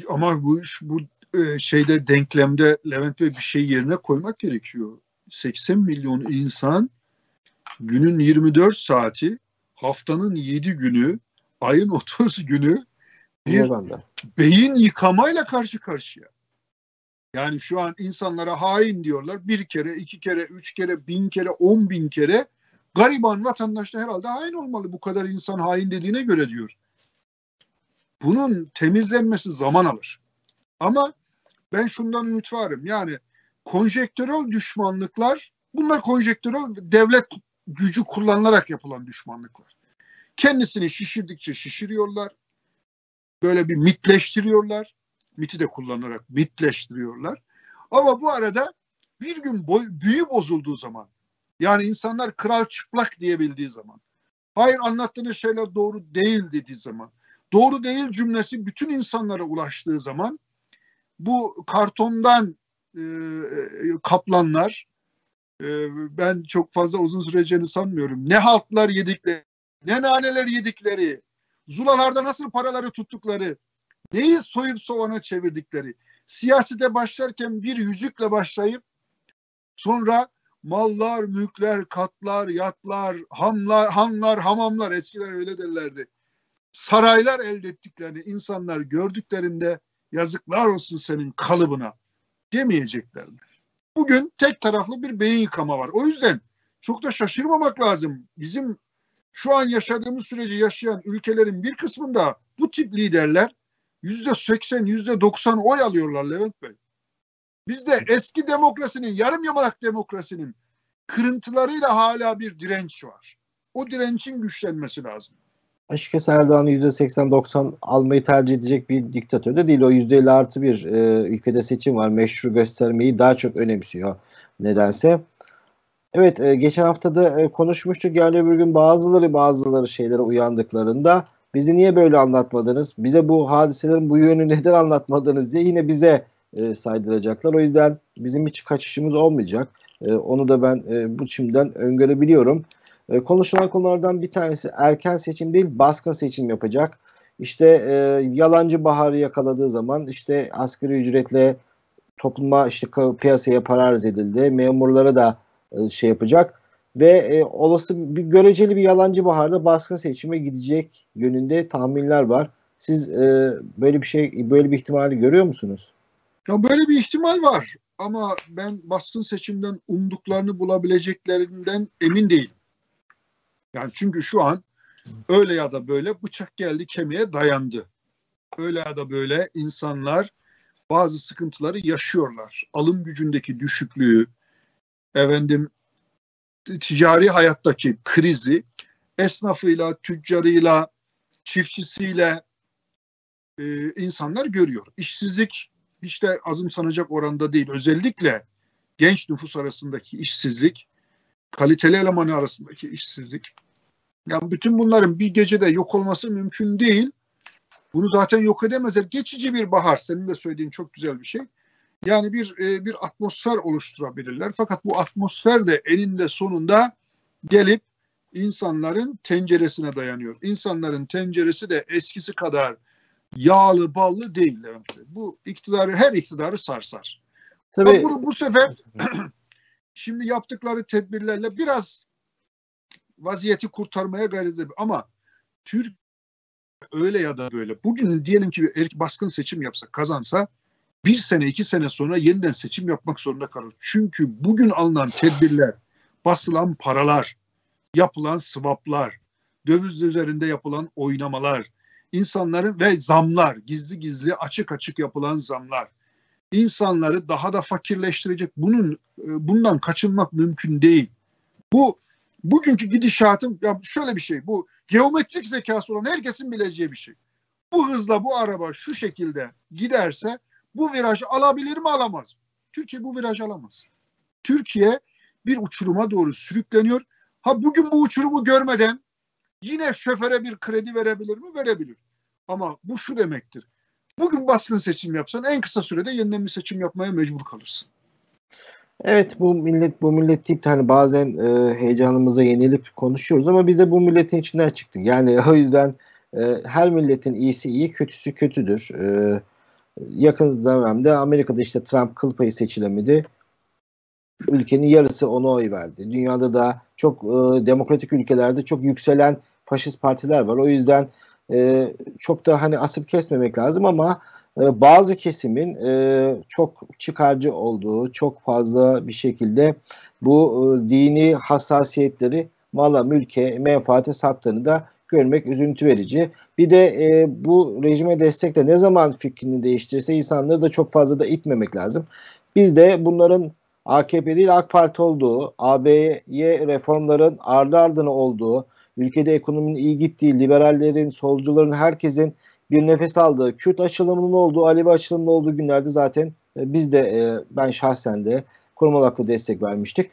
Ama bu bu e, şeyde denklemde Levent Bey bir şey yerine koymak gerekiyor. 80 milyon insan günün 24 saati, haftanın 7 günü, ayın 30 günü bir beyin yıkamayla karşı karşıya. Yani şu an insanlara hain diyorlar. Bir kere, iki kere, üç kere, bin kere, on bin kere Gariban vatandaş da herhalde hain olmalı. Bu kadar insan hain dediğine göre diyor. Bunun temizlenmesi zaman alır. Ama ben şundan ümit varım. Yani konjektörel düşmanlıklar bunlar konjektörel devlet gücü kullanılarak yapılan düşmanlıklar. Kendisini şişirdikçe şişiriyorlar. Böyle bir mitleştiriyorlar. Miti de kullanarak mitleştiriyorlar. Ama bu arada bir gün boy, büyü bozulduğu zaman yani insanlar kral çıplak diyebildiği zaman hayır anlattığınız şeyler doğru değil dediği zaman doğru değil cümlesi bütün insanlara ulaştığı zaman bu kartondan e, kaplanlar e, ben çok fazla uzun süreceğini sanmıyorum. Ne halklar yedikleri, ne naneler yedikleri, zulalarda nasıl paraları tuttukları, neyi soyup soğana çevirdikleri, siyasete başlarken bir yüzükle başlayıp sonra mallar, mülkler, katlar, yatlar, hamlar, hanlar, hamamlar eskiden öyle derlerdi. Saraylar elde ettiklerini insanlar gördüklerinde yazıklar olsun senin kalıbına demeyeceklerdir. Bugün tek taraflı bir beyin yıkama var. O yüzden çok da şaşırmamak lazım. Bizim şu an yaşadığımız süreci yaşayan ülkelerin bir kısmında bu tip liderler yüzde seksen, yüzde doksan oy alıyorlar Levent Bey. Bizde eski demokrasinin, yarım yamalak demokrasinin kırıntılarıyla hala bir direnç var. O direncin güçlenmesi lazım. Açıkçası Erdoğan'ı %80-90 almayı tercih edecek bir diktatör de değil. O %50 artı bir e, ülkede seçim var. Meşru göstermeyi daha çok önemsiyor nedense. Evet e, geçen hafta da e, konuşmuştuk. Yani öbür gün bazıları bazıları şeylere uyandıklarında bizi niye böyle anlatmadınız? Bize bu hadiselerin bu yönü neden anlatmadınız diye yine bize e, saydıracaklar. O yüzden bizim hiç kaçışımız olmayacak. E, onu da ben e, bu şimdiden öngörebiliyorum. E, konuşulan konulardan bir tanesi erken seçim değil baskın seçim yapacak. İşte e, yalancı baharı yakaladığı zaman işte asgari ücretle topluma işte piyasaya para arz edildi. Memurlara da e, şey yapacak ve e, olası bir göreceli bir yalancı baharda baskın seçime gidecek yönünde tahminler var. Siz e, böyle bir şey böyle bir ihtimali görüyor musunuz? Ya böyle bir ihtimal var ama ben baskın seçimden umduklarını bulabileceklerinden emin değilim. Yani çünkü şu an öyle ya da böyle bıçak geldi kemiğe dayandı. Öyle ya da böyle insanlar bazı sıkıntıları yaşıyorlar. Alım gücündeki düşüklüğü, efendim ticari hayattaki krizi esnafıyla, tüccarıyla, çiftçisiyle e, insanlar görüyor. İşsizlik hiç de azımsanacak oranda değil. Özellikle genç nüfus arasındaki işsizlik, kaliteli elemanı arasındaki işsizlik. Yani bütün bunların bir gecede yok olması mümkün değil. Bunu zaten yok edemezler. Geçici bir bahar. Senin de söylediğin çok güzel bir şey. Yani bir e, bir atmosfer oluşturabilirler. Fakat bu atmosfer de eninde sonunda gelip insanların tenceresine dayanıyor. İnsanların tenceresi de eskisi kadar yağlı ballı değil. Bu iktidarı her iktidarı sarsar. Tabii. Bunu bu sefer şimdi yaptıkları tedbirlerle biraz vaziyeti kurtarmaya gayret ediyor. Ama Türk öyle ya da böyle. Bugün diyelim ki bir baskın seçim yapsa, kazansa bir sene, iki sene sonra yeniden seçim yapmak zorunda kalır. Çünkü bugün alınan tedbirler, basılan paralar, yapılan swaplar, döviz üzerinde yapılan oynamalar, insanların ve zamlar, gizli gizli açık açık yapılan zamlar insanları daha da fakirleştirecek. Bunun e, bundan kaçınmak mümkün değil. Bu bugünkü gidişatım ya şöyle bir şey. Bu geometrik zekası olan herkesin bileceği bir şey. Bu hızla bu araba şu şekilde giderse bu virajı alabilir mi alamaz mı? Türkiye bu virajı alamaz. Türkiye bir uçuruma doğru sürükleniyor. Ha bugün bu uçurumu görmeden yine şoföre bir kredi verebilir mi? Verebilir. Ama bu şu demektir. Bugün baskın seçim yapsan en kısa sürede yeniden bir seçim yapmaya mecbur kalırsın. Evet bu millet bu millet deyip hani bazen e, heyecanımıza yenilip konuşuyoruz ama biz de bu milletin içinden çıktık. Yani o yüzden e, her milletin iyisi iyi, kötüsü kötüdür. E, yakın dönemde Amerika'da işte Trump kıl payı seçilemedi. Ülkenin yarısı ona oy verdi. Dünyada da çok e, demokratik ülkelerde çok yükselen faşist partiler var. O yüzden e, çok da hani asıp kesmemek lazım ama e, bazı kesimin e, çok çıkarcı olduğu, çok fazla bir şekilde bu e, dini hassasiyetleri mala, mülke, menfaate sattığını da görmek üzüntü verici. Bir de e, bu rejime destekle ne zaman fikrini değiştirirse insanları da çok fazla da itmemek lazım. Biz de bunların AKP değil AK Parti olduğu, AB'ye reformların ardı ardına olduğu, ülkede ekonominin iyi gittiği, liberallerin, solcuların, herkesin bir nefes aldığı, Kürt açılımının olduğu, Alevi açılımının olduğu günlerde zaten e, biz de e, ben şahsen de kurumal akla destek vermiştik.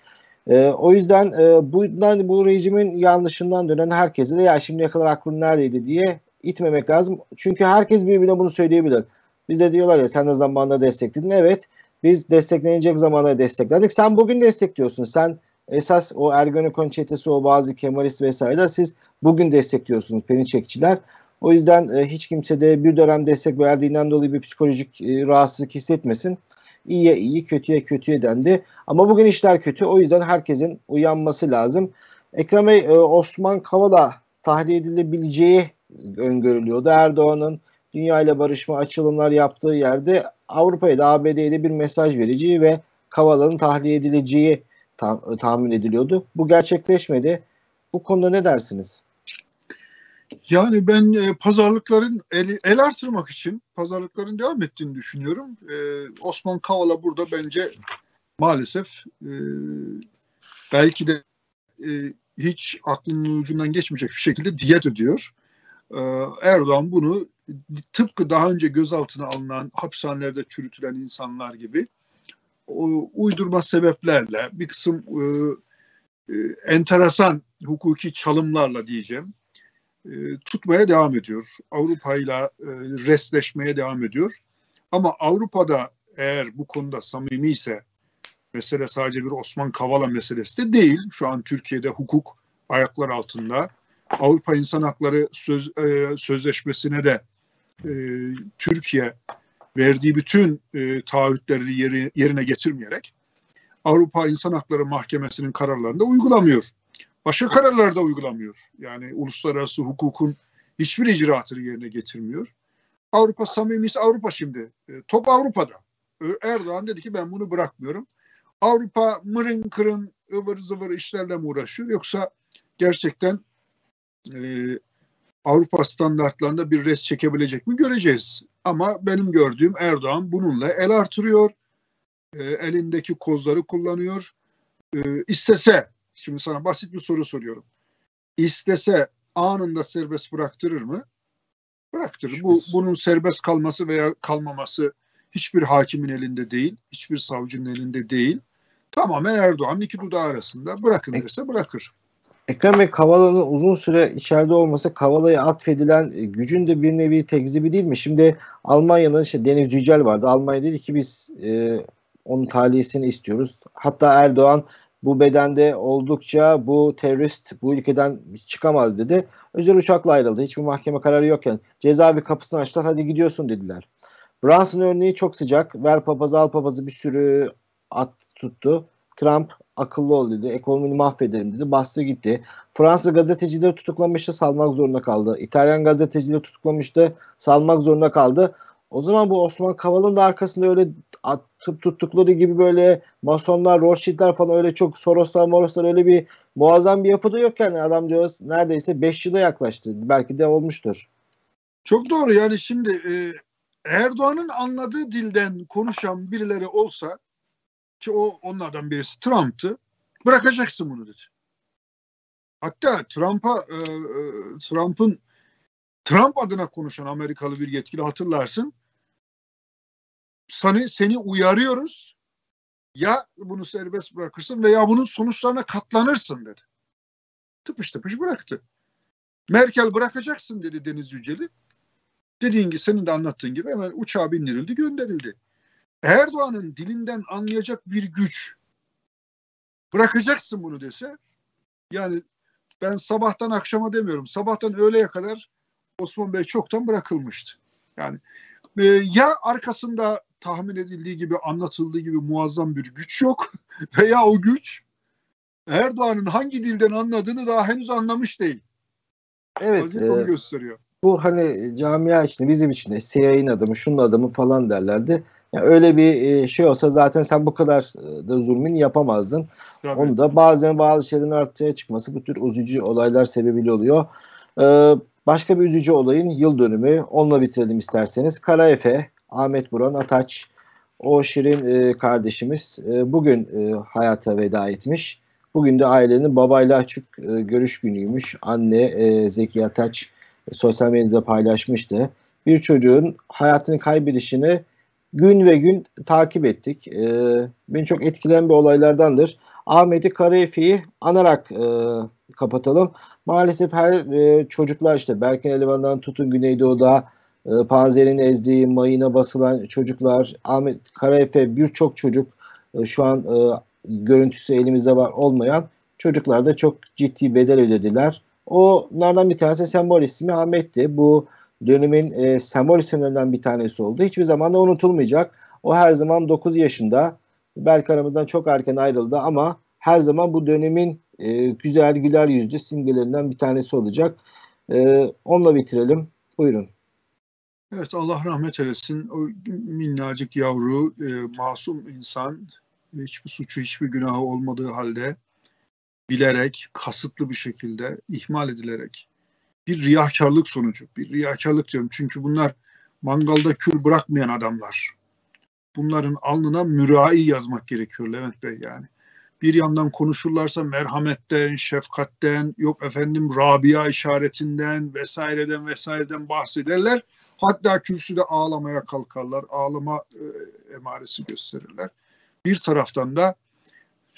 E, o yüzden e, bundan, bu rejimin yanlışından dönen herkese de ya şimdiye kadar aklın neredeydi diye itmemek lazım. Çünkü herkes birbirine bunu söyleyebilir. Biz de diyorlar ya sen de zamanında destekledin. Evet biz desteklenecek zamanda destekledik. Sen bugün destekliyorsun. Sen esas o Ergenekon çetesi, o bazı Kemalist vesaireler siz bugün destekliyorsunuz Perinçekçiler. O yüzden e, hiç kimse de bir dönem destek verdiğinden dolayı bir psikolojik e, rahatsızlık hissetmesin. İyiye iyi, kötüye kötüye dendi. Ama bugün işler kötü. O yüzden herkesin uyanması lazım. Ekrem Bey, e, Osman Kavala tahliye edilebileceği öngörülüyordu. Erdoğan'ın dünya ile barışma açılımlar yaptığı yerde Avrupa'ya da ABD'ye de bir mesaj vereceği ve Kavala'nın tahliye edileceği ta- tahmin ediliyordu. Bu gerçekleşmedi. Bu konuda ne dersiniz? Yani ben e, pazarlıkların el, el artırmak için pazarlıkların devam ettiğini düşünüyorum. E, Osman Kavala burada bence maalesef e, belki de e, hiç aklının ucundan geçmeyecek bir şekilde diyet ödüyor. E, Erdoğan bunu tıpkı daha önce gözaltına alınan hapishanelerde çürütülen insanlar gibi uydurma sebeplerle bir kısım e, e, enteresan hukuki çalımlarla diyeceğim e, tutmaya devam ediyor. Avrupa ile resleşmeye devam ediyor. Ama Avrupa'da eğer bu konuda samimi ise mesele sadece bir Osman Kavala meselesi de değil. Şu an Türkiye'de hukuk ayaklar altında. Avrupa İnsan Hakları Söz, e, Sözleşmesi'ne de e, Türkiye verdiği bütün e, taahhütleri yeri, yerine getirmeyerek Avrupa İnsan Hakları Mahkemesi'nin kararlarını da uygulamıyor. Başka kararlar da uygulamıyor. Yani uluslararası hukukun hiçbir icraatını yerine getirmiyor. Avrupa samimisi Avrupa şimdi. E, top Avrupa'da. Erdoğan dedi ki ben bunu bırakmıyorum. Avrupa mırın kırın ıvır zıvır işlerle mi uğraşıyor yoksa gerçekten e, Avrupa standartlarında bir res çekebilecek mi göreceğiz. Ama benim gördüğüm Erdoğan bununla el artırıyor. E, elindeki kozları kullanıyor. E, istese, şimdi sana basit bir soru soruyorum. İstese anında serbest bıraktırır mı? Bıraktırır. Bu, bunun serbest kalması veya kalmaması hiçbir hakimin elinde değil, hiçbir savcının elinde değil. Tamamen Erdoğan'ın iki dudağı arasında bırakın derse bırakır. Ekrem Bey Kavala'nın uzun süre içeride olması Kavala'ya atfedilen e, gücün de bir nevi tekzibi değil mi? Şimdi Almanya'nın işte Deniz Yücel vardı. Almanya dedi ki biz e, onun tahliyesini istiyoruz. Hatta Erdoğan bu bedende oldukça bu terörist bu ülkeden çıkamaz dedi. Özel uçakla ayrıldı. Hiçbir mahkeme kararı yokken cezaevi kapısını açtılar hadi gidiyorsun dediler. Brunson örneği çok sıcak. Ver papazı al papazı bir sürü at tuttu. Trump akıllı ol dedi. Ekonomini mahvederim dedi. Bastı gitti. Fransız gazetecileri tutuklamıştı. Salmak zorunda kaldı. İtalyan gazetecileri tutuklamıştı. Salmak zorunda kaldı. O zaman bu Osman Kavala'nın da arkasında öyle atıp tuttukları gibi böyle masonlar, Rothschild'ler falan öyle çok Soroslar, Moroslar öyle bir muazzam bir yapıda yok yani adamcağız neredeyse 5 yıla yaklaştı. Belki de olmuştur. Çok doğru yani şimdi e, Erdoğan'ın anladığı dilden konuşan birileri olsa ki o onlardan birisi Trump'tı. Bırakacaksın bunu dedi. Hatta Trump'a e, e, Trump'ın Trump adına konuşan Amerikalı bir yetkili hatırlarsın. Seni, seni uyarıyoruz. Ya bunu serbest bırakırsın veya bunun sonuçlarına katlanırsın dedi. Tıpış tıpış bıraktı. Merkel bırakacaksın dedi Deniz Yüceli. Dediğin gibi senin de anlattığın gibi hemen uçağa bindirildi gönderildi. Erdoğan'ın dilinden anlayacak bir güç bırakacaksın bunu dese yani ben sabahtan akşama demiyorum sabahtan öğleye kadar Osman Bey çoktan bırakılmıştı. Yani e, ya arkasında tahmin edildiği gibi anlatıldığı gibi muazzam bir güç yok veya o güç Erdoğan'ın hangi dilden anladığını daha henüz anlamış değil. Evet. E, gösteriyor. Bu hani camia içinde bizim içinde CIA'nin adamı şunun adamı falan derlerdi. Yani öyle bir e, şey olsa zaten sen bu kadar e, da zulmün yapamazdın. Tabii. Onu da bazen bazı şeylerin ortaya çıkması bu tür üzücü olaylar sebebiyle oluyor. Ee, başka bir üzücü olayın yıl dönümü. Onunla bitirelim isterseniz. Kara Efe, Ahmet Buran Ataç, o şirin e, kardeşimiz e, bugün e, hayata veda etmiş. Bugün de ailenin babayla açık e, görüş günüymüş. Anne e, Zeki Ataç e, sosyal medyada paylaşmıştı. Bir çocuğun hayatını kaybedişini gün ve gün takip ettik. E, beni çok etkileyen bir olaylardandır. Ahmet'i Karaefi'yi anarak e, kapatalım. Maalesef her e, çocuklar işte Berkin Elevan'dan tutun Güneydoğu'da e, panzerin ezdiği, mayına basılan çocuklar, Ahmet Karaefe birçok çocuk e, şu an e, görüntüsü elimizde var olmayan çocuklar da çok ciddi bedel ödediler. Onlardan bir tanesi sembol ismi Ahmet'ti. Bu dönemin e, sembol isimlerinden bir tanesi oldu. Hiçbir zaman da unutulmayacak. O her zaman 9 yaşında. Belki aramızdan çok erken ayrıldı ama her zaman bu dönemin e, güzel güler yüzlü simgelerinden bir tanesi olacak. E, onunla bitirelim. Buyurun. Evet Allah rahmet eylesin. O minnacık yavru, e, masum insan hiçbir suçu, hiçbir günahı olmadığı halde bilerek, kasıtlı bir şekilde ihmal edilerek bir riyakarlık sonucu. Bir riyakarlık diyorum çünkü bunlar mangalda kül bırakmayan adamlar. Bunların alnına mürai yazmak gerekiyor Levent Bey yani. Bir yandan konuşurlarsa merhametten, şefkatten, yok efendim Rabia işaretinden vesaireden vesaireden bahsederler. Hatta kürsüde ağlamaya kalkarlar, ağlama e, emaresi gösterirler. Bir taraftan da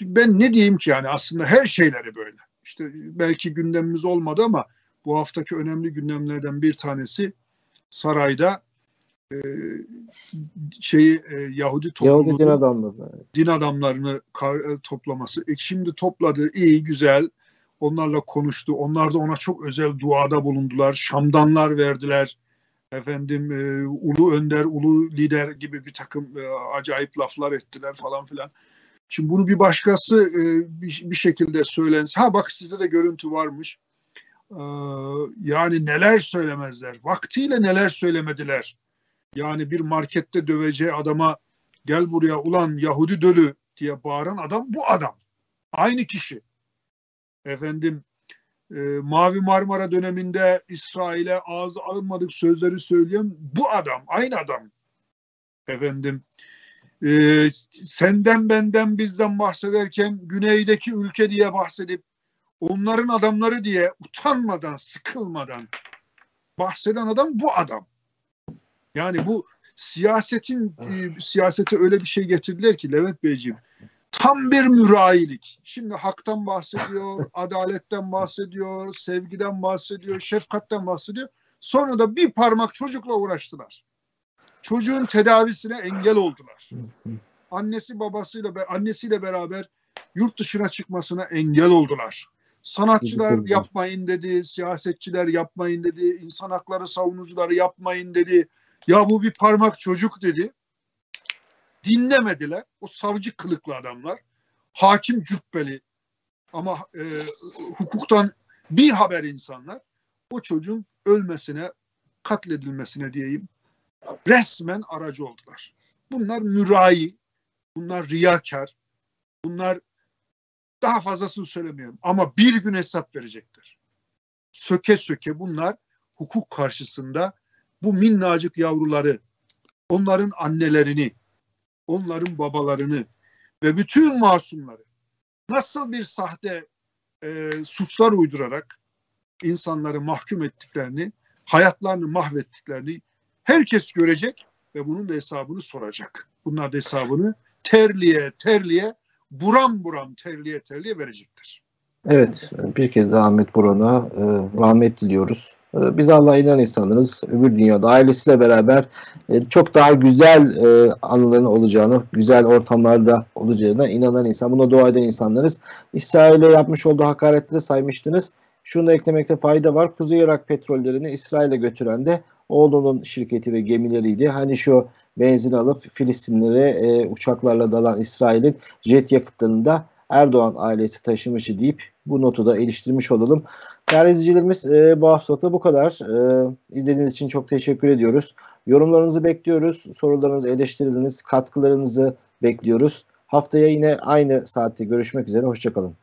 ben ne diyeyim ki yani aslında her şeyleri böyle. İşte belki gündemimiz olmadı ama bu haftaki önemli gündemlerden bir tanesi sarayda e, şeyi e, Yahudi topluluğu din adamları din adamlarını kar, e, toplaması. E, şimdi topladı iyi güzel onlarla konuştu. Onlar da ona çok özel duada bulundular. Şamdanlar verdiler efendim e, ulu önder, ulu lider gibi bir takım e, acayip laflar ettiler falan filan. Şimdi bunu bir başkası e, bir, bir şekilde söylense, ha bak sizde de görüntü varmış. E, yani neler söylemezler, vaktiyle neler söylemediler. Yani bir markette döveceği adama gel buraya ulan Yahudi dölü diye bağıran adam bu adam. Aynı kişi. Efendim e, Mavi Marmara döneminde İsrail'e ağzı alınmadık sözleri söyleyen bu adam, aynı adam. Efendim, e, senden benden bizden bahsederken güneydeki ülke diye bahsedip onların adamları diye utanmadan, sıkılmadan bahseden adam bu adam. Yani bu siyasetin e, siyasete öyle bir şey getirdiler ki Levent Beyciğim tam bir mürayilik. Şimdi haktan bahsediyor, adaletten bahsediyor, sevgiden bahsediyor, şefkatten bahsediyor. Sonra da bir parmak çocukla uğraştılar. Çocuğun tedavisine engel oldular. Annesi babasıyla annesiyle beraber yurt dışına çıkmasına engel oldular. Sanatçılar yapmayın dedi, siyasetçiler yapmayın dedi, insan hakları savunucuları yapmayın dedi. Ya bu bir parmak çocuk dedi dinlemediler. O savcı kılıklı adamlar. Hakim cübbeli ama e, hukuktan bir haber insanlar o çocuğun ölmesine, katledilmesine diyeyim resmen aracı oldular. Bunlar mürai, bunlar riyakar, bunlar daha fazlasını söylemiyorum ama bir gün hesap verecekler. Söke söke bunlar hukuk karşısında bu minnacık yavruları, onların annelerini, onların babalarını ve bütün masumları nasıl bir sahte e, suçlar uydurarak insanları mahkum ettiklerini, hayatlarını mahvettiklerini herkes görecek ve bunun da hesabını soracak. Bunlar da hesabını terliye terliye, buram buram terliye terliye verecektir. Evet, bir kez daha Ahmet Buran'a e, rahmet diliyoruz. E, biz Allah'a inanan insanlarız. Öbür dünyada ailesiyle beraber e, çok daha güzel e, anıların olacağını, güzel ortamlarda olacağına inanan insan, buna dua eden insanlarız. İsrail'e yapmış olduğu hakaretleri saymıştınız. Şunu da eklemekte fayda var. Kuzey Irak petrollerini İsrail'e götüren de oğlunun şirketi ve gemileriydi. Hani şu benzin alıp Filistinlere e, uçaklarla dalan İsrail'in jet yakıtlarını da Erdoğan ailesi taşımışı deyip Bu notu da iliştirmiş olalım. Değerli izleyicilerimiz e, bu hafta da bu kadar. E, izlediğiniz için çok teşekkür ediyoruz. Yorumlarınızı bekliyoruz. Sorularınızı, eleştirileriniz, katkılarınızı bekliyoruz. Haftaya yine aynı saatte görüşmek üzere. Hoşçakalın.